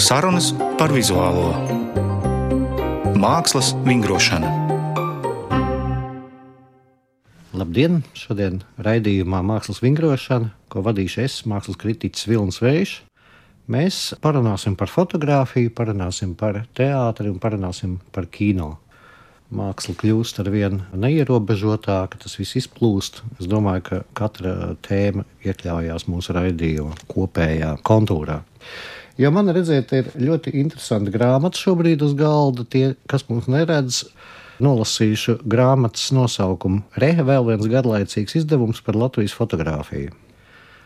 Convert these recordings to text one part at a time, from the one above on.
Sarunas par vizuālo mākslas vingrošanu. Labdien! Šodien raidījumā Mākslas vingrošana, ko vadīšu es, mākslas kritiķis Vilnis Vējš. Mēs parunāsim par fotografiju, parunāsim par teātri un parunāsim par kino. Māksla kļūst ar vien neierobežotāka, tas viss izplūst. Es domāju, ka katra tēma iekļaujās mūsu raidījuma kopējā kontūrā. Jo man redzēt, ir ļoti interesanti grāmata šobrīd uz galda. Tie, kas mums neredz, nolasīšu grāmatas nosaukumu. Reha vēl viens garlaicīgs izdevums par Latvijas fotografiju.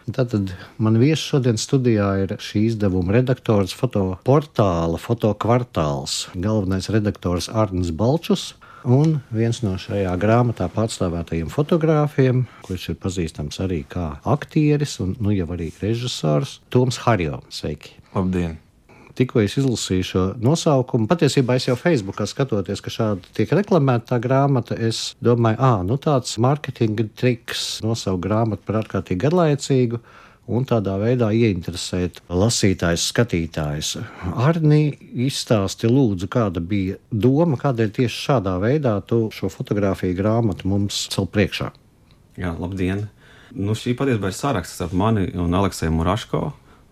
Tātad man viesis šodien studijā ir šī izdevuma redaktors, fotoportāla, fotokvartāls, galvenais redaktors Arnēs Balčus. Un viens no šajā grāmatā pārstāvētajiem fotogrāfiem, kurš ir pazīstams arī kā aktieris un nu jau arī režisors, Toms Harjo. Sveiki! Labdien! tikko es izlasīju šo nosaukumu, patiesībā es jau Facebookā skatoties, ka šādi tiek reklamēta tā grāmata, es domāju, ah, nu tāds mārketinga triks nosaukt grāmatu par ārkārtīgi garlaicīgu. Un tādā veidā ieinteresēt lasītājus, skatītājus. Arnī izstāsti, lūdzu, kāda bija doma, kādēļ tieši šādā veidā tu šo fotografiju grāmatu mums cel priekšā. Jā, labdien! Nu, šī patiesībā ir saraksts ar mani un Alekseju Muraško,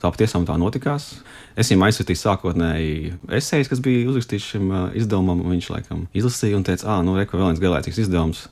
Tā patiešām tā notikās. Es viņam aizsūtīju sākotnēji esejas, kas bija uzrakstīts šim izdevumam. Viņš laikam izlasīja un teica, ah, nu, reko, vēl viens galīgs izdevums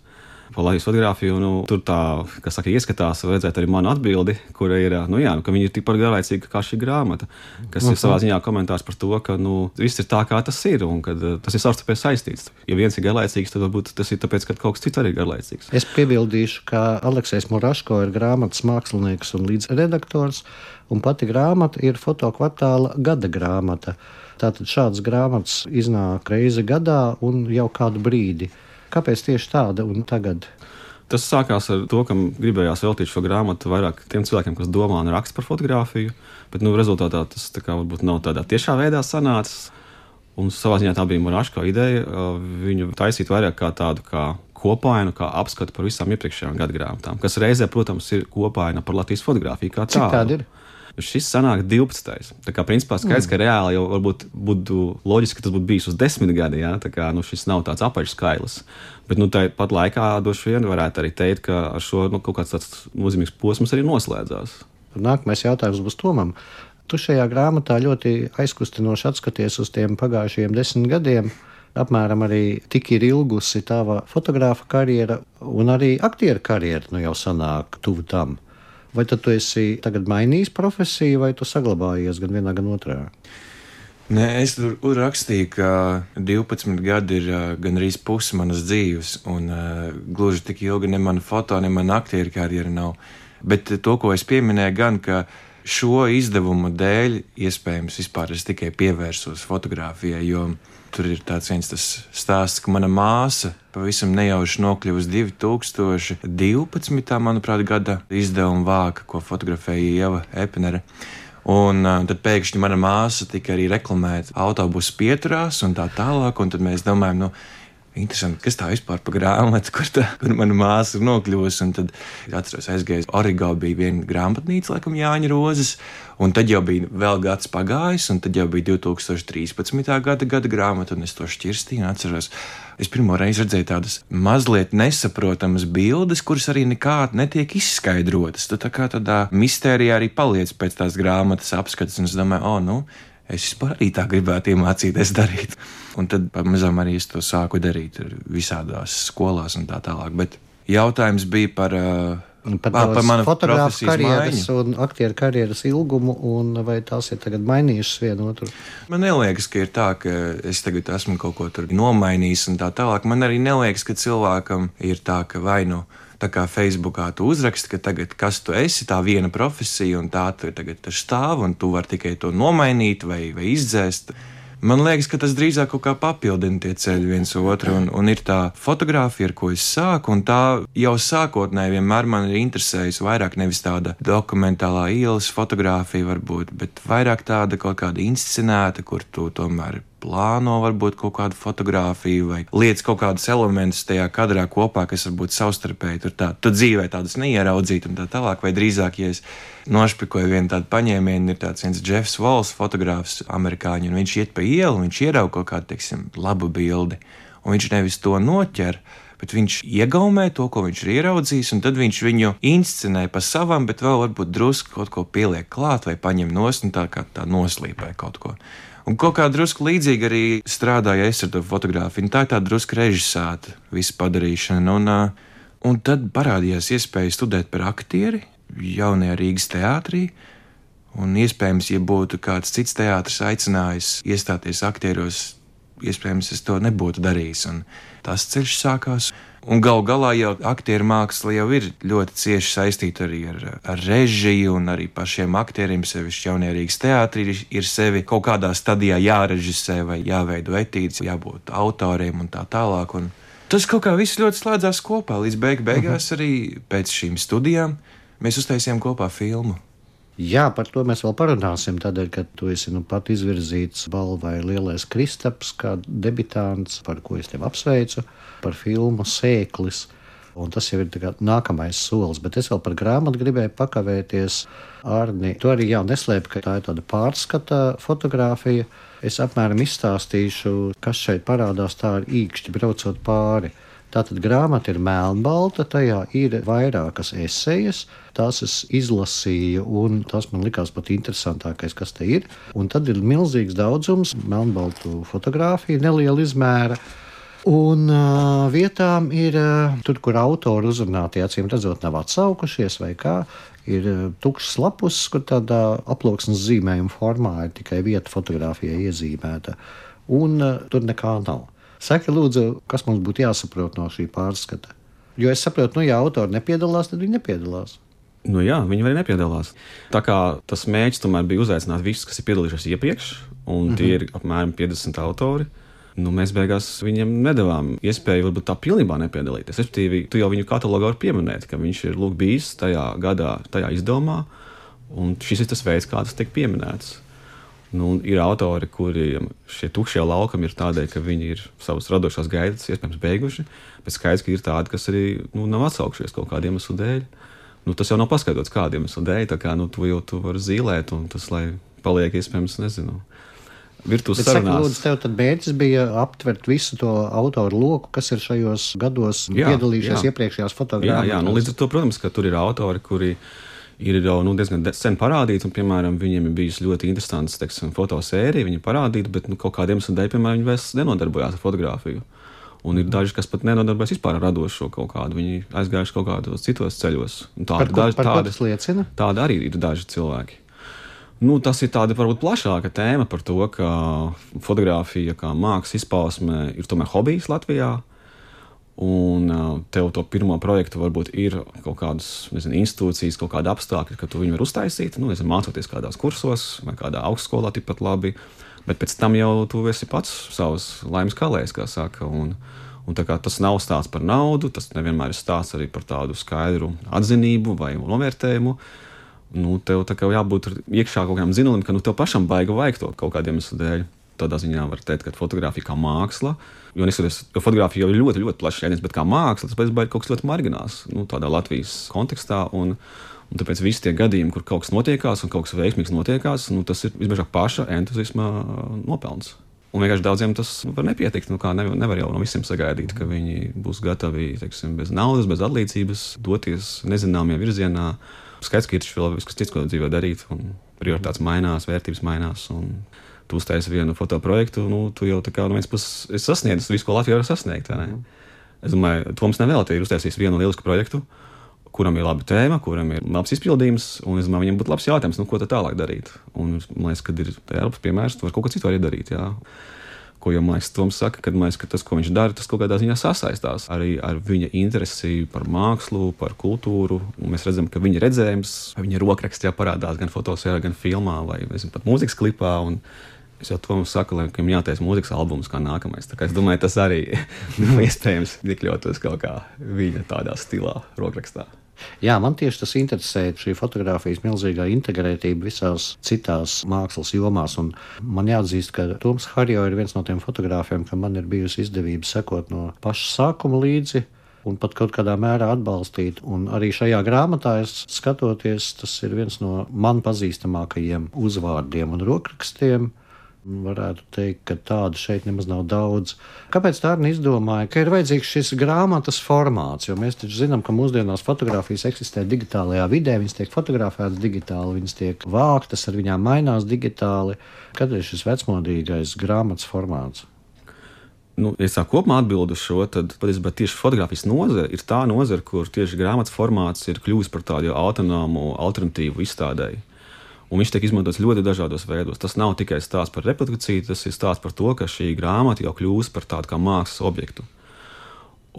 pa Latvijas fotografiju. Nu, tur tā, kas saka, ieskatās, redzēt arī manu atbildi, kur ir, nu, jā, nu, ka viņi ir tikpat garlaicīgi kā šī grāmata. Kas -huh. ir savā ziņā komentārs par to, ka nu, viss ir tā, kā tas ir un ka tas ir savstarpēji saistīts. Ja viens ir garlaicīgs, tad varbūt tas ir tāpēc, ka kaut kas cits arī ir garlaicīgs. Es piebildīšu, ka Aleksis Muraško ir grāmatas mākslinieks un līdzredaktors, un pati grāmata ir fotokvartāla gada grāmata. Tātad šādas grāmatas iznāk reizi gadā un jau kādu brīdi. Kāpēc tieši tāda un tagad? Tas sākās ar to, ka gribējās veltīt šo grāmatu vairāk tiem cilvēkiem, kas domā un raksta par fotografiju, bet nu, rezultātā tas kā, varbūt nav tādā tiešā veidā sanācis. Un savā ziņā tā bija Monēta ideja viņu taisīt vairāk kā tādu kā kopainu, kā apskatu par visām iepriekšējām gadu grāmatām, kas reizē, protams, ir kopaina par Latvijas fotografiju. Cik tāda ir? Šis sanāk 12. Tā kā principā skaidrs, mm. ka reāli jau varbūt būtu loģiski, ka tas būtu bijis uz desmit gadiem. Ja? Tā kā nu, šis nav tāds apaļš skaitlis. Bet nu, tāpat laikā droši vien varētu arī teikt, ka ar šo nu, kaut kāds tāds nozīmīgs posms arī noslēdzās. Nākamais jautājums būs Tomam. Tu šajā grāmatā ļoti aizkustinoši atskaties uz tiem pagājušajiem desmit gadiem. Apmēram arī tik ir ilgusi tava fotografa karjera, un arī aktieru karjera nu jau sanāk tuvu tam. Vai tu esi tagad mainījis profesiju, vai tu saglabājies gan vienā, gan otrā? Nē, es tur rakstīju, ka 12 gadi ir uh, gandrīz pusi manas dzīves, un uh, gluži tik ilgi ne mana foto, ne mana aktieru karjera nav. Bet to, ko es pieminēju, gan ka šo izdevumu dēļ iespējams vispār es tikai pievērsos fotografijai, jo tur ir tāds viens stāsts, ka mana māsa pavisam nejauši nokļuvusi 2012. manuprāt, gada izdevuma vāka, ko fotografēja Ieva Epinere. Un uh, tad pēkšņi mana māsa tika arī reklamēta autobusu pieturās un tā tālāk. Un tad mēs domājam, nu, Interesanti, kas tā vispār par grāmatu, kur, tā, kur mana māsa ir nokļuvusi. Un tad atceros, aizgājis Origo bija viena grāmatnīca, laikam Jāņa Rozes. Un tad jau bija vēl gads pagājis, un tad jau bija 2013. gada, gada grāmata, un es to šķirstīju. Atceros, es pirmo reizi redzēju tādas mazliet nesaprotamas bildes, kuras arī nekādi netiek izskaidrotas. Tu tā kā tādā mistērijā arī paliec pēc tās grāmatas apskates, un es domāju, oh, nu, es vispār arī tā gribētu iemācīties darīt. Un tad pamazām arī es to sāku darīt visādās skolās un tā tālāk. Bet jautājums bija par. Uh, par, à, par manu fotografu karjeras maiņu. un aktieru karjeras ilgumu, un vai tās ir tagad mainījušas vienu otru? Man neliekas, ka ir tā, ka es tagad esmu kaut ko tur nomainījis un tā tālāk. Man arī neliekas, ka cilvēkam ir tā, ka vai nu. Tā kā Facebookā tu uzraksti, ka tagad kas tu esi, tā viena profesija, un tā tu tagad stāv, un tu vari tikai to nomainīt vai, vai izdzēst. Man liekas, ka tas drīzāk kā papildina tie ceļi viens otru, un, un ir tā fotografija, ar ko es sāku, un tā jau sākotnēji vienmēr man ir interesējusi vairāk nevis tāda dokumentālā ielas fotografija, varbūt, bet vairāk tāda kaut kāda inscenēta, kur tu tomēr plāno varbūt kaut kādu fotografiju vai lietas kaut kādus elementus tajā kadrā kopā, kas varbūt savstarpēji tur tā, tu dzīvē tādas neieraudzīt un tā tālāk, vai drīzāk, ja es nošpikoju vienu tādu paņēmienu, ir tāds viens Jeffs Walls, fotogrāfs, amerikāņu, un viņš iet pa ielu, viņš ierauga kaut kādu, teiksim, labu bildi, un viņš nevis to noķer, bet viņš iegaumē to, ko viņš ir ieraudzījis, un tad viņš viņu inscenē pa savam, bet vēl varbūt drusku kaut ko pieliek klāt vai paņem nost un tā kā tā noslīpē kaut ko. Un kaut kā drusku līdzīgi arī strādāja es ar to fotografiju. Tā ir tā drusku režisēta visa padarīšana. Un, un tad parādījās iespēja studēt par aktieri jaunajā Rīgas teātrī. Un iespējams, ja būtu kāds cits teātris aicinājis iestāties aktieros, iespējams, es to nebūtu darījis. Un tas ceļš sākās. Un gal galā jau aktieru māksla jau ir ļoti cieši saistīta arī ar, ar režiju, un arī pašiem aktieriem, sevišķi jaunierīgas teātrī, ir, ir sevi kaut kādā stadijā jārežisē vai jāveido etīdes, jābūt autoriem un tā tālāk. Un tas kaut kā viss ļoti slēdzās kopā. Līdz beig beigās arī pēc šīm studijām mēs uztaisījām kopā filmu. Jā, par to mēs vēl parunāsim. Tādēļ, ka tu esi nu pat izvirzīts balvai Lielais Kristaps, kā debitants, par ko es tevi apsveicu, par filmu Sēklis. Un tas jau ir nākamais solis, bet es vēl par grāmatu gribēju pakavēties. Arni, tu arī jau neslēpi, ka tā ir tāda pārskata fotografija. Es apmēram izstāstīšu, kas šeit parādās tā ar īkšķi braucot pāri. Tātad grāmata ir melnbalta, tajā ir vairākas esejas. Tās es izlasīju, un tas man likās pat interesantākais, kas te ir. Un tad ir milzīgs daudzums melnbaltu fotografiju, neliela izmēra. Un uh, vietām ir uh, tur, kur autori uzrunāti, acīm redzot, nav atsaukušies vai kā. Ir uh, tukšs lapus, kur tādā aploksnes zīmējuma formā ir tikai vieta fotografijai iezīmēta. Un uh, tur nekā nav. Saka, lūdzu, kas mums būtu jāsaprot no šī pārskata? Jo es saprotu, nu, ja autori nepiedalās, tad viņi nepiedalās. Nu, jā, viņi arī nepiedalās. Tā kā tas mērķis tomēr bija uzaicināt visus, kas ir piedalījušies iepriekš, un mm -hmm. tie ir apmēram 50 autori. Nu, mēs beigās viņiem nedavām iespēju varbūt tā pilnībā nepiedalīties. Respektīvi, tu jau viņu katalogā vari pieminēt, ka viņš ir lūk, bijis tajā gadā, tajā izdevumā, un šis ir tas veids, kā tas tiek pieminēts. Nu, ir autori, kuriem šie tukšie laukumi ir tādēļ, ka viņi ir savas radošās gaitas, iespējams, beiguši. Bet skaidrs, ka ir tādi, kas arī nu, nav atsaukšies kaut kādiem iemeslu dēļ. Nu, tas jau nav paskaidrots, kādiem iemeslu dēļ. Tā kā nu, to jau tu vari zīmēt, un tas, paliek, iespējams, nezinu. Virtuves sarunās. Lūdzu, tev tad mērķis bija aptvert visu to autoru loku, kas ir šajos gados jā, piedalījušies jā. iepriekšējās fotogrāfijās. Jā, jā nu, līdz ar to, protams, ka tur ir autori, kuri ir ir jau nu, diezgan sen parādīti. Un, piemēram, viņiem ir bijusi ļoti interesanta fotosērija, viņi parādīti, bet nu, kaut kādiem iemesliem dēļ, piemēram, viņi vairs nenodarbojās ar fotografiju. Un ir daži, kas pat nenodarbojas vispār ar radošo kaut kādu. Viņi aizgājuši kaut kādos citos ceļos. Tādi, par ko, tādi, ko liecina? Tādi arī ir daži cilvēki. Nu, tas ir tāda varbūt plašāka tēma par to, ka fotografija kā mākslas izpausme ir tomēr hobijs Latvijā. Un tev to pirmo projektu varbūt ir kaut kādas nezinu, institūcijas, kaut kāda apstākļa, ka tu viņu vari uztaisīt. Nu, nezinu, mācoties kādos kursos vai kādā augstskolā, tikpat labi. Bet pēc tam jau tu esi pats savs laimes kalējs, kā saka. Un, un tas nav stāsts par naudu, tas nevienmēr ir stāsts arī par tādu skaidru atzinību vai novērtējumu. Nu, tev tā kā jābūt iekšā kaut kādam zinolim, ka nu, tev pašam baigi vajag to kaut kādiem iemeslu dēļ. Tādā ziņā var teikt, ka fotografija kā māksla ir Jo, neskatoties, jo fotografija jau ir ļoti, ļoti plašs jēdziens, bet kā māksla, tas pēc būtības kaut kas ļoti margināls nu, tādā Latvijas kontekstā. Un, Un tāpēc visi tie gadījumi, kur kaut kas notiekās un kaut kas veiksmīgs notiekās, nu, tas ir visbiežāk paša entuziasma nopelns. Un vienkārši daudziem tas var nepietikt. Nu, nevar, nevar jau no visiem sagaidīt, ka viņi būs gatavi teiksim, bez naudas, bez atlīdzības doties nezināmajā virzienā. Skaidrs, ka ir vēl viss, kas cits, ko dzīvē darīt, prioritātes mainās, vērtības mainās. Un tu uztaisīji vienu fotoprojektu, nu, tu jau tā kā no vienas puses esi sasniedzis visu, ko Latvija var sasniegt. Mm. Es domāju, Toms nevēlēti ir uztaisījis vienu lielisku projektu, kuram ir laba tēma, kuram ir labs izpildījums, un es domāju, viņam būtu labs jautājums, nu, ko tālāk darīt. Un man liekas, ka ir Eiropas piemērs, tu vari kaut ko citu arī darīt. Jā ko jau Maisa Toms saka, kad mēs, ka tas, ko viņš dara, tas kaut kādā ziņā sasaistās arī ar viņa interesi par mākslu, par kultūru. Mēs redzam, ka viņa redzējums, viņa rokrakstā parādās gan fotosērijā, gan filmā, vai nezinu, pat mūzikas klipā. Es jau to saku, ka viņam jātaisa mūzikas albums kā nākamais. Tā kā es domāju, tas arī nav iespējams iekļauties kaut kā viņa tādā stilā, rokrakstā. Jā, man tieši tas interesē, šī fotografijas milzīgā integrētība visās citās mākslas jomās. Un man jāatzīst, ka Toms Harjo ir viens no tiem fotogrāfiem, kam man ir bijusi izdevība sekot no paša sākuma līdzi. Un pat kaut kādā mērā atbalstīt. Un arī šajā grāmatā, skatoties, tas ir viens no man pazīstamākajiem uzvārdiem un rokrakstiem. Varētu teikt, ka tādu šeit nemaz nav daudz. Kāpēc tā izdomāja, ka ir vajadzīgs šis grāmatas formāts? Jo mēs taču zinām, ka mūsdienās fotografijas eksistē digitālajā vidē, viņas tiek fotografētas digitāli, viņas tiek vāktas, ar viņām mainās digitāli. Kad ir šis vecmodīgais grāmatas formāts? Nu, ja tā kopumā atbild uz šo, tad patiesībā tieši fotografijas nozare ir tā nozare, kur tieši grāmatas formāts ir kļuvis par tādu autonomu alternatīvu izstādēji un viņš tiek izmantots ļoti dažādos veidos. Tas nav tikai stāsts par reprodukciju, tas ir stāsts par to, ka šī grāmata jau kļūst par tādu kā mākslas objektu.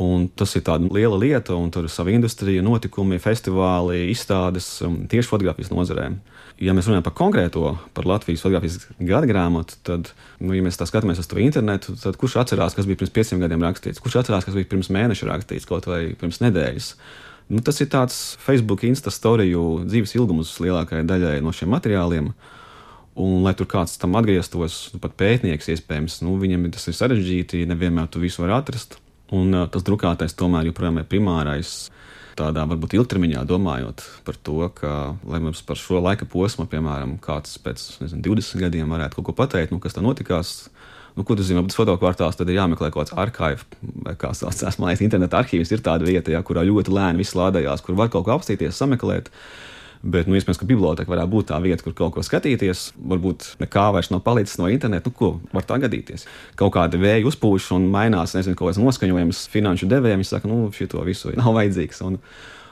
Un tas ir tāda liela lieta, un tur ir sava industrija, notikumi, festivāli, izstādes tieši fotografijas nozarē. Ja mēs runājam par konkrēto, par Latvijas fotografijas gada grāmatu, tad, nu, ja mēs tā skatāmies uz to internetu, tad kurš atcerās, kas bija pirms pieciem gadiem rakstīts, kurš atcerās, kas bija pirms mēneša rakstīts, kaut vai pirms nedēļas. Nu, tas ir tāds Facebook, Insta storiju dzīves ilgums lielākajai daļai no šiem materiāliem. Un, lai tur kāds tam atgrieztos, nu, pat pētnieks, iespējams, nu, viņam tas ir sarežģīti, nevienmēr tu visu vari atrast. Un tas drukātais tomēr joprojām ir primārais. Tādā varbūt ilgtermiņā domājot par to, ka, lai mums par šo laika posmu, piemēram, kāds pēc nezinu, 20 gadiem varētu kaut ko pateikt, nu, kas tā notikās, Nu, ko tas zinām? Tas fotokvartāls tad ir jāmeklē kaut kāds arhīvs, kā saucās. Man liekas, interneta arhīvs ir tāda vieta, ja, kurā ļoti lēni viss lādējās, kur var kaut ko apstīties, sameklēt. Bet, nu, iespējams, ka biblioteka varētu būt tā vieta, kur kaut ko skatīties. Varbūt nekā vairs nav palicis no interneta. Nu, ko var tā gadīties? Kaut kāda vēja uzpūš un mainās, nezinu, kaut kāds noskaņojums finanšu devējiem. Viņi saka, nu, šī to visu nav vajadzīgs. Un,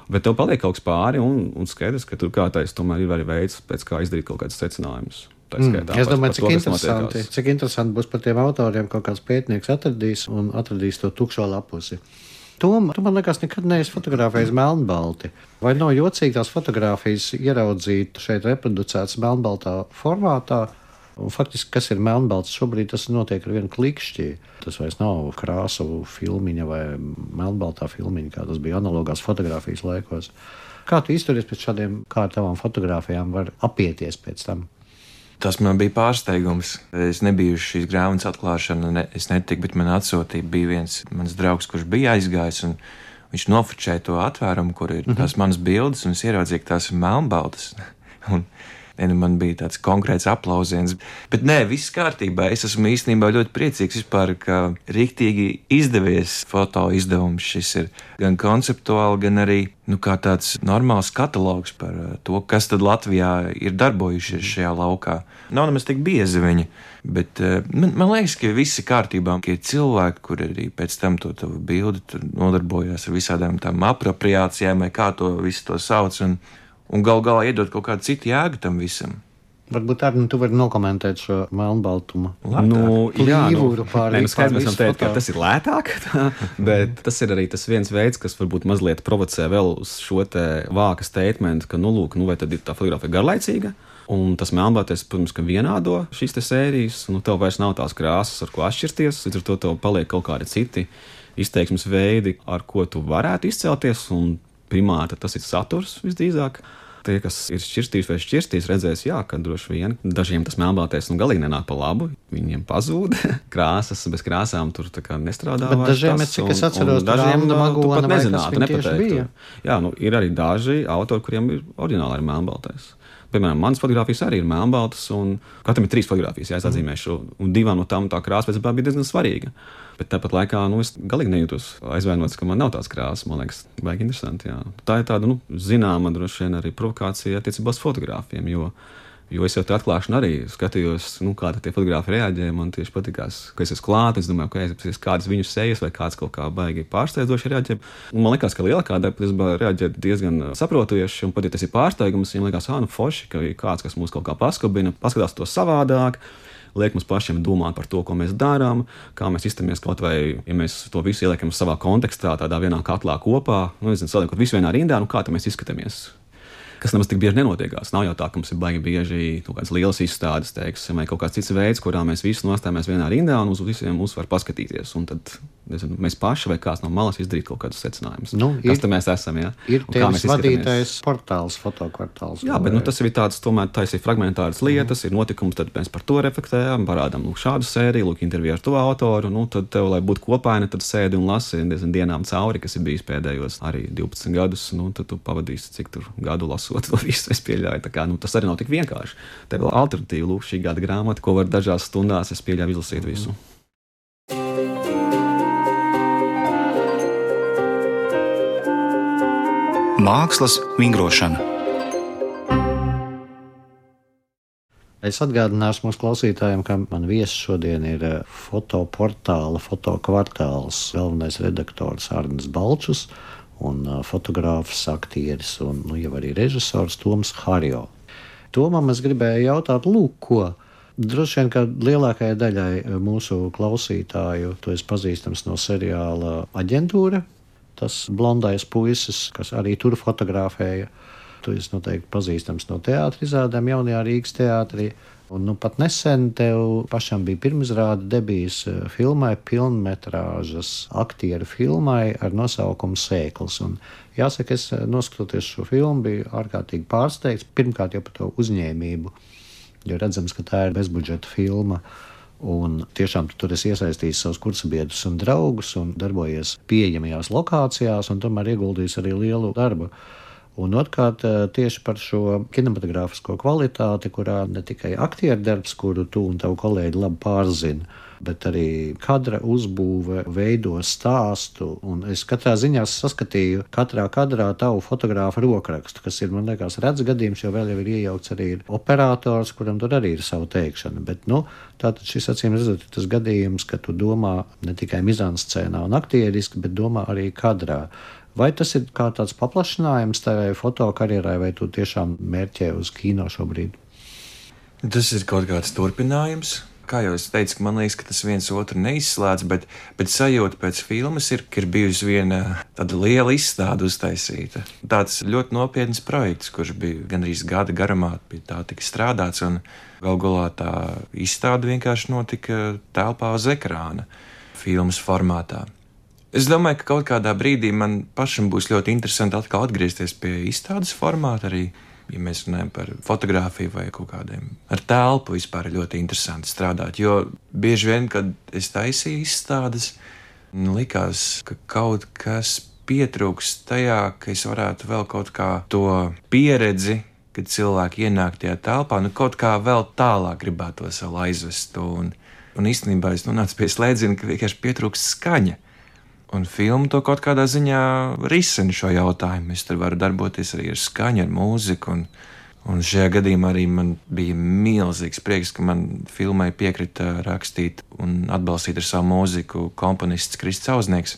bet tev paliek kaut kas pāri, un, un skaidrs, ka tur kā tais tomēr ir arī veids, pēc kā izdarīt kaut kādus secinājumus. Mm. Es domāju, cik, to, interesanti, cik interesanti būs par tiem autoriem, kaut kāds pētnieks atradīs un atradīs to tukšo lapusi. Tom, tu man liekas, nekad neesi fotografējis melnbalti. Vai nav jocīgi tās fotogrāfijas ieraudzīt šeit reproducētas melnbaltā formātā? Un faktiski, kas ir melnbalts šobrīd, tas notiek ar vienu klikšķi. Tas vairs nav krāsu filmiņa vai melnbaltā filmiņa, kā tas bija analogās fotografijas laikos. Kā tu izturies pēc šādiem, kā ar tavām fotografijām var apieties pēc tam? Tas man bija pārsteigums. Es nebiju šīs grāmatas atklāšana, ne, es netiku, bet man atsūtīja bija viens mans draugs, kurš bija aizgājis. Viņš nofočēja to atvērumu, kur ir mm -hmm. tās manas bildes, un es ieraudzīju, ka tās ir melnbaltas. un Ne, man bija tāds konkrēts aplausiens. Bet nē, viss kārtībā. Es esmu īstenībā ļoti priecīgs vispār, ka rīktīgi izdevies foto izdevums. Šis ir gan konceptuāli, gan arī nu, tāds normāls katalogs par eh, to, kas tad Latvijā ir darbojušies šajā laukā. Nav nemaz tik biezi viņi. Bet uh, man, man liekas, ka viss ir kārtībā. Ir cilvēki, kur arī pēc tam to bildi nodarbojās ar visādām tām apropriācijām, vai kā to visu to sauc. Un, un gal galā iedot kaut kādu citu jēgu tam visam. Varbūt arī nu, tu vari nokomentēt šo melnbaltumu. Nu, jā, nu, nē, nu skaidrs, mēs varam teikt, ka tas ir lētāk, bet tas ir arī tas viens veids, kas varbūt mazliet provocē vēl uz šo te vāka statementu, ka, nu, lūk, nu, vai tad ir tā fotografija garlaicīga? Un tas melnbaltais, protams, ka vienādo šīs sērijas, nu, tev vairs nav tās krāsas, ar ko atšķirties, līdz ar to tev paliek kaut kādi citi izteiksmes veidi, ar ko tu varētu izcelties, un primāri tas ir saturs visdrīzāk. Tie, kas ir šķirstījis vai šķirstījis, redzēs, jā, ka droši vien dažiem tas melnbaltais nu galīgi nenāk pa labu. Viņiem pazūd krāsas, bez krāsām tur nestrādā. Bet dažiem, tas, cik es atceros, dažiem tu pat nezinātu, nepateiktu. Jā, nu ir arī daži autori, kuriem ir oriģināli arī melnbaltais. Piemēram, manas fotogrāfijas arī ir melnbaltas, un katram ir trīs fotogrāfijas, ja es atzīmēšu, un divām no tām tā krāsa bija diezgan svarīga. Bet tāpat laikā nu, es galīgi nejūtos aizvainots, ka man nav tādas krāsas. Man liekas, baigi interesanti. Jā. Tā ir tāda nu, zināma, droši vien arī provokācija attiecībā uz fotogrāfiem. Jo, Jo es jau tādā atklāšanā arī skatījos, nu, kā tie fotografi reaģē. Man tieši patīkās, ka es esmu klāts. Es domāju, ka es kādas viņu sejas vai kāds kaut kā baigi pārsteidzoši reaģē. Un man liekas, ka lielākā daļa reaģē diezgan saprotoši. Un pat ja tas ir pārsteigums, viņiem liekas, ah, nu, forši, ka ir kāds, kas mūs kaut kā paskubina, paskatās to savādāk liek mums pašiem domāt par to, ko mēs darām, kā mēs izturamies kaut vai, ja mēs to visu ieliekam savā kontekstā, tādā vienā katlā kopā, nu, nezinu, saliekot visu vienā rindā, nu, kā mēs izskatāmies kas nemaz tik bieži nenotiekās. Nav jau tā, ka mums ir baigi bieži kaut kādas lielas izstādes, teiksim, vai kaut kāds cits veids, kurā mēs visi nostājamies vienā rindā un uz visiem mums var paskatīties. Un tad nezinu, mēs paši vai kāds no malas izdarīt kaut kādus secinājumus. Nu, ir, kas mēs esam? Ja? Ir tāds vadītais portāls, fotokvartāls. Jā, bet nu, tas ir tāds, tomēr tas ir fragmentārs lietas, mm. ir notikums, tad mēs par to reflektējam, parādām lūk, šādu sēriju, lūk, interviju ar to autoru. Nu, tad, tev, lai būtu kopaini, tad sēdi un lasi diezgan dienām cauri, kas ir bijis pēdējos arī 12 gadus. Nu, tad tu pavadīsi cik tur gadu lasot to visu. Es pieļauju, kā, nu, tas arī nav tik vienkārši. Tev ir alternatīva, lūk, šī gada grāmata, ko var dažās stundās, es pieļauju, izlasīt visu. Mākslas vingrošana. Es atgādināšu mūsu klausītājiem, ka man viesis šodien ir eh, fotoportāla, fotokvartāls galvenais redaktors Arnēs Balčus un eh, fotogrāfs, aktieris un nu, jau arī režisors Toms Harjo. Tomam es gribēju jautāt, lūk, ko. Droši vien, ka lielākajai daļai eh, mūsu klausītāju tu esi pazīstams no seriāla aģentūra, tas blondais puisis, kas arī tur fotografēja. Tu esi noteikti pazīstams no teātris izrādēm jaunajā Rīgas teātrī. Un, nu, pat nesen tev pašam bija pirmizrāde debijas eh, filmai, pilnmetrāžas aktieru filmai ar nosaukumu Sēklis. Un, jāsaka, es eh, noskatoties šo filmu, biju ārkārtīgi pārsteigts. Pirmkārt, jau par to uzņēmību, jo redzams, ka tā ir bezbudžeta filma. Un tiešām tu tur esi iesaistījis savus kursabiedrus un draugus un darbojies pieejamajās lokācijās, un tomēr ieguldījis arī lielu darbu. Un otrkārt, eh, tieši par šo kinematogrāfisko kvalitāti, kurā ne tikai aktieru darbs, kuru tu un tavi kolēģi labi pārzina, bet arī kadra uzbūve veido stāstu. Un es katrā ziņā saskatīju katrā kadrā tavu fotografu rokrakstu, kas ir, man liekas, redz gadījums, jo vēl jau ir iejaukts arī ir operators, kuram tur arī ir sava teikšana. Bet, nu, tātad šis acīm redzot ir tas gadījums, ka tu domā ne tikai mizānscēnā un aktieriski, bet domā arī kadrā. Vai tas ir kā tāds paplašinājums tavai fotokarjerai, vai tu tiešām mērķē uz kino šobrīd? Tas ir kaut kāds turpinājums kā jau es teicu, man liekas, ka tas viens otru neizslēdz, bet, bet sajūta pēc filmas ir, ka ir bijusi viena tāda liela izstāde uztaisīta. Tāds ļoti nopietns projekts, kurš bija gandrīz gada garumā, pie tā tika strādāts, un gal galā tā izstāde vienkārši notika telpā uz ekrāna, filmas formātā. Es domāju, ka kaut kādā brīdī man pašam būs ļoti interesanti atkal atgriezties pie izstādes formāta arī ja mēs runājam par fotografiju vai kaut kādiem ar telpu, vispār ir ļoti interesanti strādāt. Jo bieži vien, kad es taisīju izstādes, likās, ka kaut kas pietrūkst tajā, ka es varētu vēl kaut kā to pieredzi, kad cilvēki ienāk tajā telpā, nu kaut kā vēl tālāk gribētos vēl aizvest to. Un, un īstenībā es nonācu pie slēdziena, ka vienkārši pietrūkst skaņa. Un filma to kaut kādā ziņā risina šo jautājumu. Es tur varu darboties arī ar skaņu, ar mūziku. Un, un šajā gadījumā arī man bija milzīgs prieks, ka man filmai piekrita rakstīt un atbalstīt ar savu mūziku komponists Kristis Auznieks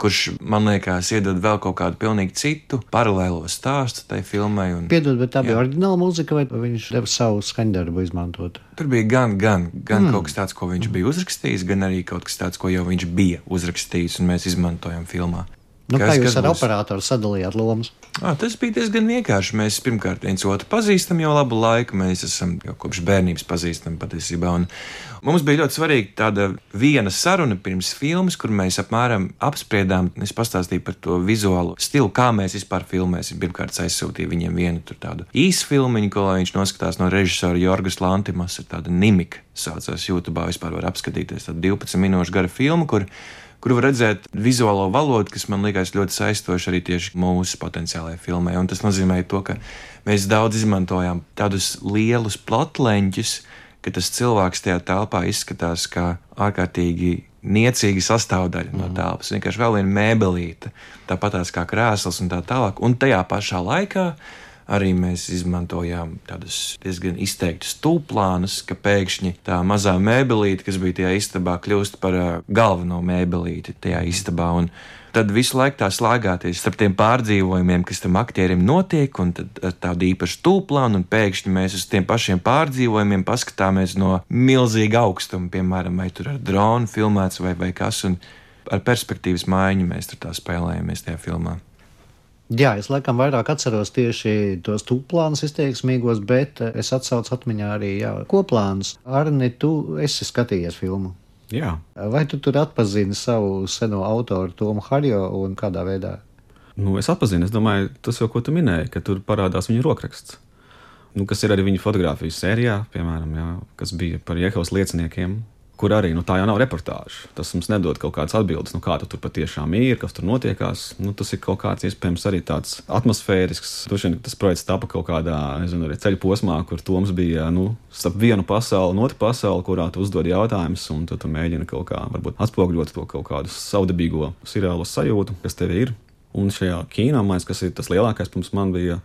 kurš man liekas, iedod vēl kaut kādu pilnīgi citu paralēlo stāstu tai filmai. Un, Piedod, bet tā bija jā. oriģināla mūzika, vai viņš deva savu skaņdarbu izmantot? Tur bija gan, gan, gan mm. kaut kas tāds, ko viņš bija uzrakstījis, gan arī kaut kas tāds, ko jau viņš bija uzrakstījis, un mēs izmantojam filmā. Nu, kas, kā jūs ar būs? operatoru sadalījāt lomas? À, tas bija diezgan vienkārši. Mēs pirmkārt viens otru pazīstam jau labu laiku. Mēs esam jau kopš bērnības pazīstami patiesībā. Un mums bija ļoti svarīga tāda viena saruna pirms filmas, kur mēs apmēram apspriedām. Es pastāstīju par to vizuālo stilu, kā mēs vispār filmēsim. Pirmkārt, aizsūtīju viņiem vienu tādu īsu filmu, ko viņš noskatās no režisora Jorgas Lantimas. Ir tāda nimika, saucās YouTube. Vispār var apskatīties tādu 12 minūšu garu filmu, kur kur var redzēt vizuālo valodu, kas man liekas ļoti saistoša arī tieši mūsu potenciālajai filmai. Un tas nozīmē to, ka mēs daudz izmantojām tādus lielus platleņķus, ka tas cilvēks tajā telpā izskatās kā ārkārtīgi niecīga sastāvdaļa no telpas. Vienkārši vēl viena mēbelīte, tāpatās kā krēsls un tā tālāk. Un tajā pašā laikā Arī mēs izmantojām tādus diezgan izteiktus tūplānus, ka pēkšņi tā mazā mēbelīte, kas bija tajā istabā, kļūst par uh, galveno mēbelīti tajā istabā. Un tad visu laiku tā slēgāties starp tiem pārdzīvojumiem, kas tam aktierim notiek, un tad ar tādu īpašu tūplānu, un pēkšņi mēs uz tiem pašiem pārdzīvojumiem paskatāmies no milzīga augstuma, piemēram, vai tur ar dronu filmēts vai, vai kas, un ar perspektīvas maiņu mēs tur tā spēlējamies tajā filmā. Jā, es laikam vairāk atceros tieši tos tūplānus izteiksmīgos, bet eh, es atsaucu atmiņā arī jā, koplānus. Arni, tu esi skatījies filmu. Jā, Vai tu tur atpazini savu seno autoru Tomu Harjo un kādā veidā? nu, es atpazinu, es domāju, tas jau, ko tu minēji, ka tur parādās viņa rokraksts. Nu, kas ir arī viņa fotografijas sērijā, piemēram, jā, kas bija par Jehovas lieciniekiem, kur arī nu, tā jau nav reportāža. Tas mums nedod kaut kādas atbildes, nu, kā tu tur patiešām ir, kas tur notiekās. Nu, tas ir kaut kāds, iespējams, arī tāds atmosfērisks. Vien tas projekts tapa kaut kādā nezinu, ceļu posmā, kur Toms bija nu, starp vienu pasauli un otru pasauli, kurā tu uzdod jautājumus, un tu, tu mēģini kaut kā atspoguļot to kaut kādu savdabīgo seriālo sajūtu, kas tev ir. Un šajā mākslā, kas ir tas lielākais, pirms man bija,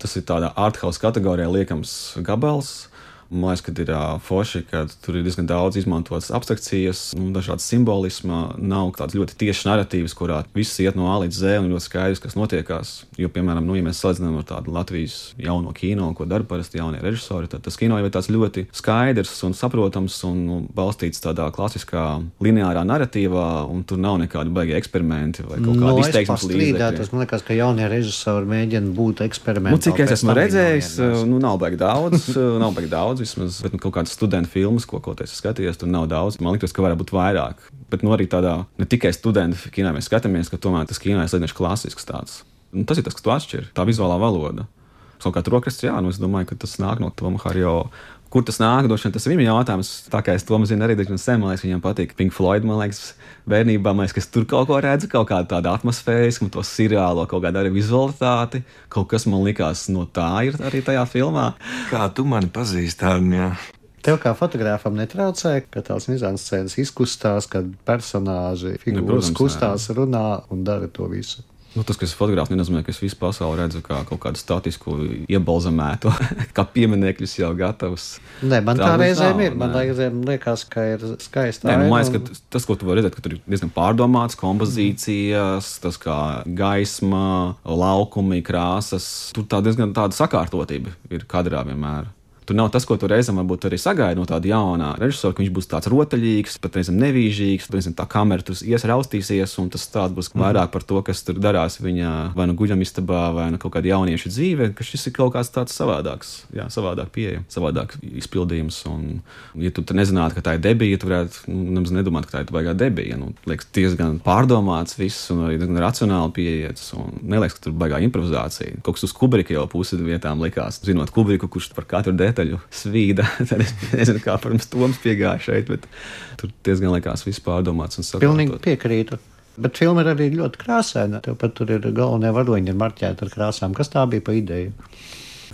tas ir tādā arthouse kategorijā liekams gabals. Man liekas, ka ir uh, forši, ka tur ir diezgan daudz izmantotas abstrakcijas, nu, dažādas simbolisma. Nav tādas ļoti tiešas narratīvas, kurā viss iet no A līdz Z un ļoti skaidrs, kas notiekās. Jo, piemēram, nu, ja mēs salīdzinām ar tādu Latvijas jauno kino, ko dara parasti jaunie režisori, tad tas kino jau ir tāds ļoti skaidrs un saprotams un nu, balstīts tādā klasiskā lineārā narratīvā, un tur nav nekādi baigi eksperimenti vai kaut kāda Nu, es izteiksmes pastrīdētos. Man liekas, ka jaunie režisori mēģina būt eksperimentāli. Nu, cik es esmu redzējis, nu, nav baigi daudz, nav baigi daudz, vismaz, bet nu, kaut kādas studentu filmas, ko kaut kādā skatījos, tur nav daudz. Man liekas, ka varētu būt vairāk. Bet nu, arī tādā ne tikai studentu kinā mēs skatāmies, ka tomēr tas kino ir salīdzinoši klasisks tāds. Nu, tas ir tas, kas to atšķir, tā vizuālā valoda. Savukārt, rokraksts, jā, nu, es domāju, ka tas nāk no Toma Harjo. Kur tas nāk, droši vien tas ir viņa jautājums. Tā kā es to zinu arī diezgan sen, man liekas, viņam patīk Pink Floyd, man liekas, bērnībā, man liekas, ka es tur kaut ko redzu, kaut kādu tādu atmosfērisku, to seriālo, kaut kādu arī vizualitāti. Kaut kas man likās no tā ir arī tajā filmā. Kā tu mani pazīsti, Arnija? Tev kā fotogrāfam netraucē, ka tās mizānscēnas izkustās, kad personāži figūras protams, nu, kustās, runā un dara to visu. Nu, tas, ka es fotogrāfs, nenozīmē, ka es visu pasauli redzu kā kaut kādu statisku, iebalzamētu, kā pieminekļus jau gatavus. Nē, man tā, Tā mums reizēm nav, ir. Man reizēm liekas, ka ir skaisti. Nē, nu, man liekas, ka tas- ko tu vari redzēt, ka tur ir diezgan pārdomāts kompozīcijas, tas kā gaisma, laukumi, krāsas. Tur tā diezgan tāda sakārtotība ir kadrā vienmēr. Tur nav tas, ko tu reizēm varbūt arī sagaidi no tāda jaunā režisora, ka viņš būs tāds rotaļīgs, pat reizēm nevīžīgs, tad tā kamera tur iesraustīsies, un tas tāds būs vairāk par to, kas tur darās viņa vai nu guļamistabā, vai nu kaut kāda jaunieša dzīve, ka šis ir kaut kāds tāds savādāks, jā, savādāk pieeja, savādāk izpildījums. Un, ja tu nezinātu, ka tā ir debija, tu varētu nu, nemaz nedomāt, ka tā ir baigā debija. Nu, liekas, diezgan pārdomāts viss, un arī diezgan racionāli pieejams, un neliekas, ka tur baigā improvizācija. Kaut kas uz Kubrika jau pusi vietām likās, zinot Kubriku, kurš par katru detaļu svīda. Tad es nezinu, kā pirms Toms piegāja šeit, bet tur diezgan likās viss pārdomāts un Pilnīgi saprotot. piekrītu. Bet filma ir arī ļoti krāsaina. Tev pat tur ir galvenie varoņi, ir marķēti ar krāsām. Kas tā bija pa ideju?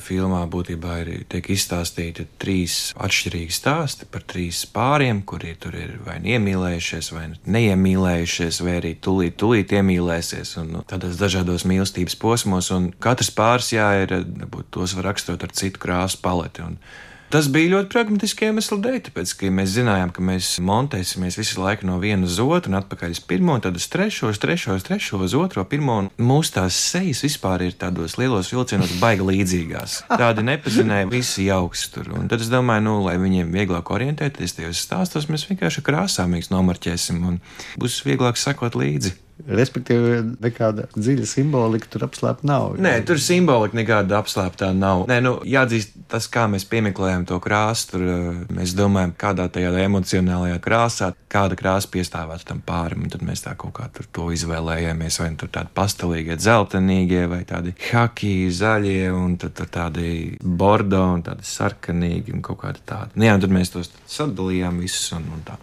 Filmā būtībā ir tiek izstāstīti trīs atšķirīgi stāsti par trīs pāriem, kuri tur ir vai nu iemīlējušies, vai neiemīlējušies, vai arī tūlīt, tūlīt iemīlēsies. Un, nu, tādos dažādos mīlestības posmos, un katrs pāris, jā, ir, varbūt tos var raksturot ar citu krāsu paleti. Un, Tas bija ļoti pragmatiski iemesli dēļ, tāpēc, ka mēs zinājām, ka mēs montēsimies visu laiku no viena uz otru, un atpakaļ uz pirmo, tad uz trešo, uz trešo, uz trešo, uz otro, pirmo. Mūsu tās sejas vispār ir tādos lielos vilcienos baigi līdzīgās. Tādi nepazinēja, visi jauks tur. Un tad es domāju, nu, lai viņiem vieglāk orientēties tajos stāstos, mēs vienkārši krāsāmīgs nomarķēsim, un būs vieglāk sakot līdzi. Respektīvi, nekāda dziļa simbolika tur apslēpta nav. Nē, tur simbolika nekāda apslēptā nav. Nē, nu, jāatzīst, tas, kā mēs piemeklējam to krāsu, tur eh, mēs domājam, kādā tajā emocionālajā krāsā, kāda krāsa piestāvētu tam pārim, un tad mēs tā kaut kā tur to izvēlējāmies. Vai nu tur tādi pastelīgie, dzeltenīgie, vai tādi haki, zaļie, un tad tur tādi bordo un tādi sarkanīgi un kaut kādi tādi. Nu, jā, un tad mēs tos sadalījām visus un, un tā.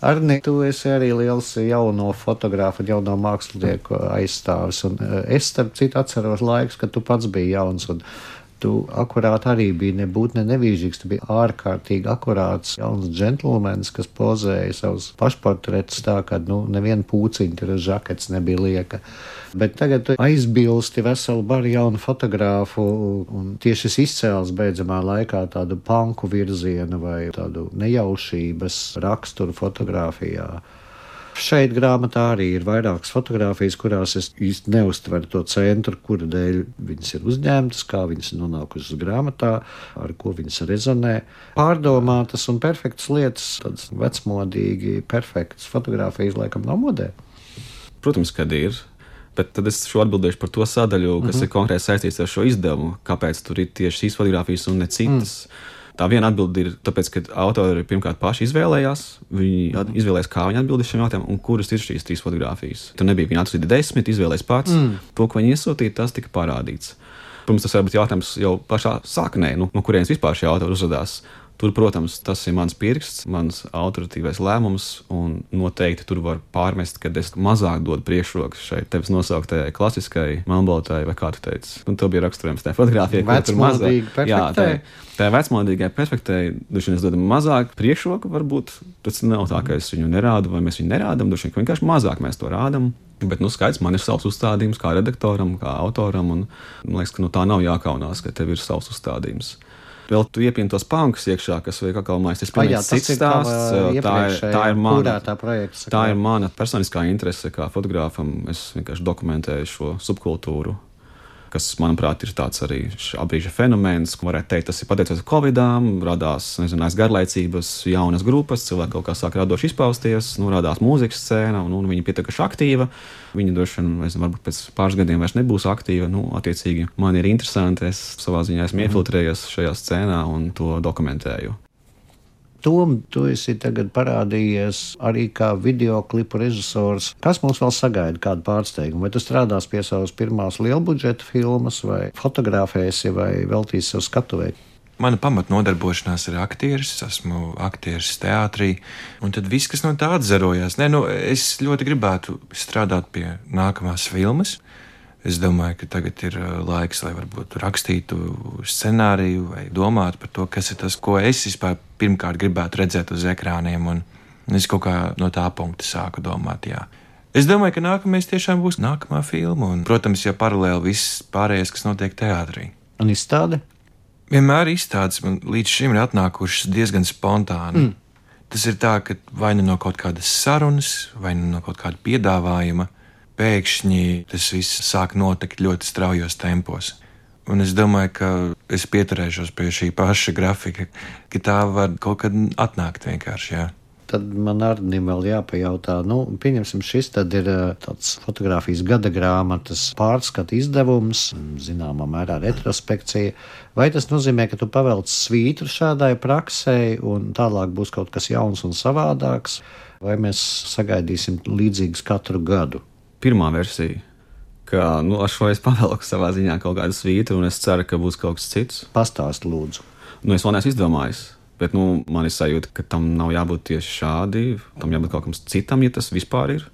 Arni, tu esi arī liels jauno fotografu, jauno mākslinieku aizstāvis. Un eh, es, starp citu, atceros laikus, kad tu pats biji jauns. Un tu akurāt arī biji nebūt ne nevīžīgs. Tu biji ārkārtīgi akurāts jauns džentlmenis, kas pozēja savus pašportretus tā, ka nu, neviena pūciņa tur žakets nebija lieka. Bet tagad tu aizbilsti veselu baru jaunu fotogrāfu, un tieši šis izcēls beidzamā laikā tādu panku virzienu vai tādu nejaušības raksturu fotografijā. Šeit grāmatā arī ir vairākas fotogrāfijas, kurās es īsti neuztveru to centru, kura dēļ viņas ir uzņemtas, kā viņas nonākušas grāmatā, ar ko viņas rezonē. Pārdomātas un perfektas lietas, tādas vecmodīgi, perfektas fotogrāfijas laikam nav modē. Protams, kad ir. Bet tad es šo atbildēšu par to sadaļu, kas mm -hmm. ir konkrēti saistīts ar šo izdevumu. Kāpēc tur ir tieši šīs fotogrāfijas un ne citas? Mm. Tā viena atbilde ir tāpēc, ka autori pirmkārt paši izvēlējās. Viņi izvēlējās, kā viņi atbildēs šiem jautājumiem, un kuras ir šīs trīs fotogrāfijas. Tur nebija viņa atsūtīta desmit, izvēlējās pats. Mm. To, ko viņi iesūtīja, tas tika parādīts. Protams, tas var būt jautājums jau pašā sāknē, nu, no kurienes vispār šie autori uzrādījās. Tur, protams, tas ir mans pirksts, mans autoritīvais lēmums, un noteikti tur var pārmest, ka es mazāk dodu priekšroku šai tevis nosauktajai klasiskajai melnbaltai, vai kā tu teici. Un to bija raksturojams tajā fotografijā, ka tur mazāk. Jā, tā, tā vecmodīgai droši vien es dodu mazāk priekšroku, varbūt tas nav tā, ka es viņu nerādu, vai mēs viņu nerādām, droši vien vienkārši mazāk mēs to rādām. Bet, nu, skaidrs, man ir savs uzstādījums kā redaktoram, kā autoram, un man liekas, ka nu, tā nav jākaunās, ka tev ir savs uzstādījums vēl tu iepini tos pankus iekšā, kas vajag atkal mājas. Tas ir cits stāsts. Tā ir, tā ir mana, projekta, tā ir mana personiskā interese kā fotogrāfam. Es vienkārši dokumentēju šo subkultūru kas, manuprāt, ir tāds arī šā brīža fenomens, ko varētu teikt, tas ir pateicoties Covidām, radās, nezinu, garlaicības, jaunas grupas, cilvēki kaut kā sāk radoši izpausties, nu, radās mūzikas scēna, un, un viņi pietiekuši aktīva. Viņi droši vien, varbūt pēc pāris gadiem vairs nebūs aktīva. Nu, attiecīgi, man ir interesanti, es savā ziņā esmu iefiltrējies šajā scēnā un to dokumentēju. Tom, tu esi tagad parādījies arī kā video klipu režisors. Kas mums vēl sagaida, kādu pārsteigumu? Vai tu strādās pie savas pirmās lielbudžeta filmas, vai fotografēsi, vai veltīsi sev skatuvēju? Mana pamatnodarbošanās ir aktieris, esmu aktieris teātrī, un tad viss, kas no tā atzarojās, Nē, nu, es ļoti gribētu strādāt pie nākamās filmas. Es domāju, ka tagad ir uh, laiks, lai varbūt rakstītu scenāriju vai domātu par to, kas ir tas, ko es vispār pirmkārt gribētu redzēt uz ekrāniem. Un es kaut kā no tā punkta sāku domāt. Jā. Es domāju, ka nākamais tiešām būs nākamā filma, un, protams, jau paralēli viss pārējais, kas notiek teātrī. Un izstāde? Vienmēr izstādes man līdz šim ir atnākušas diezgan spontāni. Mm. Tas ir tā, ka vai nu no kaut kādas sarunas, vai nu no kaut kāda piedāvājuma pēkšņi tas viss sāk notikt ļoti straujos tempos. Un es domāju, ka es pieturēšos pie šī paša grafika, ka tā var kaut kad atnākt vienkārši. Jā. Tad man arī vēl jāpajautā, nu, pieņemsim, šis ir eh, tāds fotografijas gada grāmatas pārskata izdevums, zināmā mērā retrospekcija. Vai tas nozīmē, ka tu pavelc svītru šādai praksē, un tālāk būs kaut kas jauns un savādāks, vai mēs sagaidīsim līdzīgus katru gadu? Pirmā versija. Ka, nu, ar šo es pavelku savā ziņā kaut kādu svītu, un es ceru, ka būs kaut kas cits. Pastāst, lūdzu. Nu, es vēl neesmu izdomājis. Bet nu, man ir sajūta, ka tam nav jābūt tieši šādi. Tam jābūt kaut kam citam, ja tas vispār ir.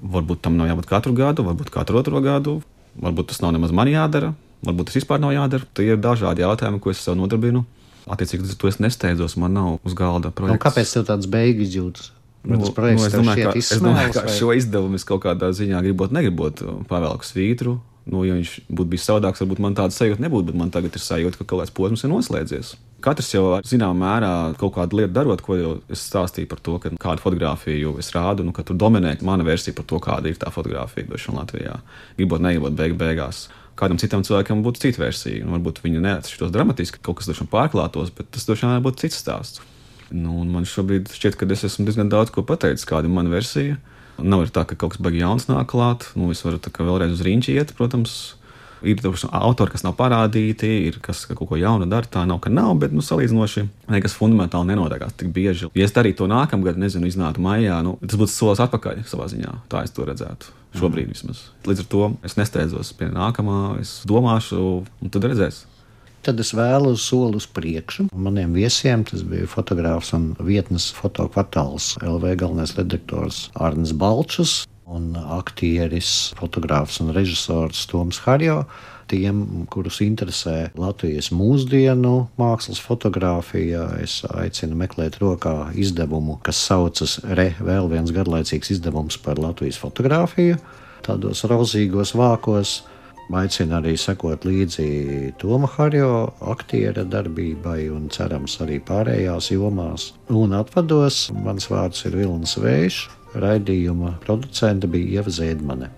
Varbūt tam nav jābūt katru gadu, varbūt katru otro gadu. Varbūt tas nav nemaz man jādara. Varbūt tas vispār nav jādara. Tie ir dažādi jautājumi, ko es sev nodarbinu. Attiecīgi, to es nesteidzos. Man nav uz galda projekts. Nu, kāpēc tev tāds beigu izjūtas? Nu, nu, es domāju, ka, es domāju, ka vai? šo izdevumu es kaut kādā ziņā gribot, negribot pavēlku svītru. Nu, ja viņš būtu bijis savādāks, varbūt man tāda sajūta nebūtu, bet man tagad ir sajūta, ka kaut kāds posms ir noslēdzies. Katrs jau zināmā mērā kaut kādu lietu darot, ko jau es stāstīju par to, ka kādu fotografiju es rādu, nu, ka tur dominē mana versija par to, kāda ir tā fotografija došana Latvijā. Gribot, negribot, beig beigās. Kādam citam cilvēkam būtu cita versija. Nu, varbūt viņi neatšķirtos dramatiski, kaut kas droši vien pārklātos, bet tas droši vien būtu cits stāsts. Nu, man šobrīd šķiet, ka es esmu diezgan daudz ko pateicis, kāda ir mana versija. Nav tā, ka kaut kas beigas jauns nāk klāt. Nu, es varu vēlreiz uz rīņķi iet, protams. Ir autori, kas nav parādīti, ir kas ka kaut ko jaunu dara. Tā nav, ka nav, bet nu, salīdzinoši nekas fundamentāli nenotiekās tik bieži. Ja es darītu to nākamgad, nezinu, iznāktu maijā, nu, tas būtu solis atpakaļ savā ziņā. Tā es to redzētu. Šobrīd vismaz. Līdz ar to es nesteidzos pie nākamā, es domāšu, un tad redzēsim. Tad es vēlu soli uz priekšu. Maniem viesiem tas bija fotogrāfs un vietnes fotokvartāls LV galvenais redaktors Arnis Balčs un aktieris, fotogrāfs un režisors Toms Harjo. Tiem, kurus interesē Latvijas mūsdienu mākslas fotografija, es aicinu meklēt rokā izdevumu, kas saucas Re, vēl viens garlaicīgs izdevums par Latvijas fotografiju. Tādos rozīgos vākos Aicinu arī sekot līdzi Toma Harjo aktiera darbībai un cerams arī pārējās jomās. Un atvados, mans vārds ir Vilnis Vējš, raidījuma producente bija Ieva Ziedmane.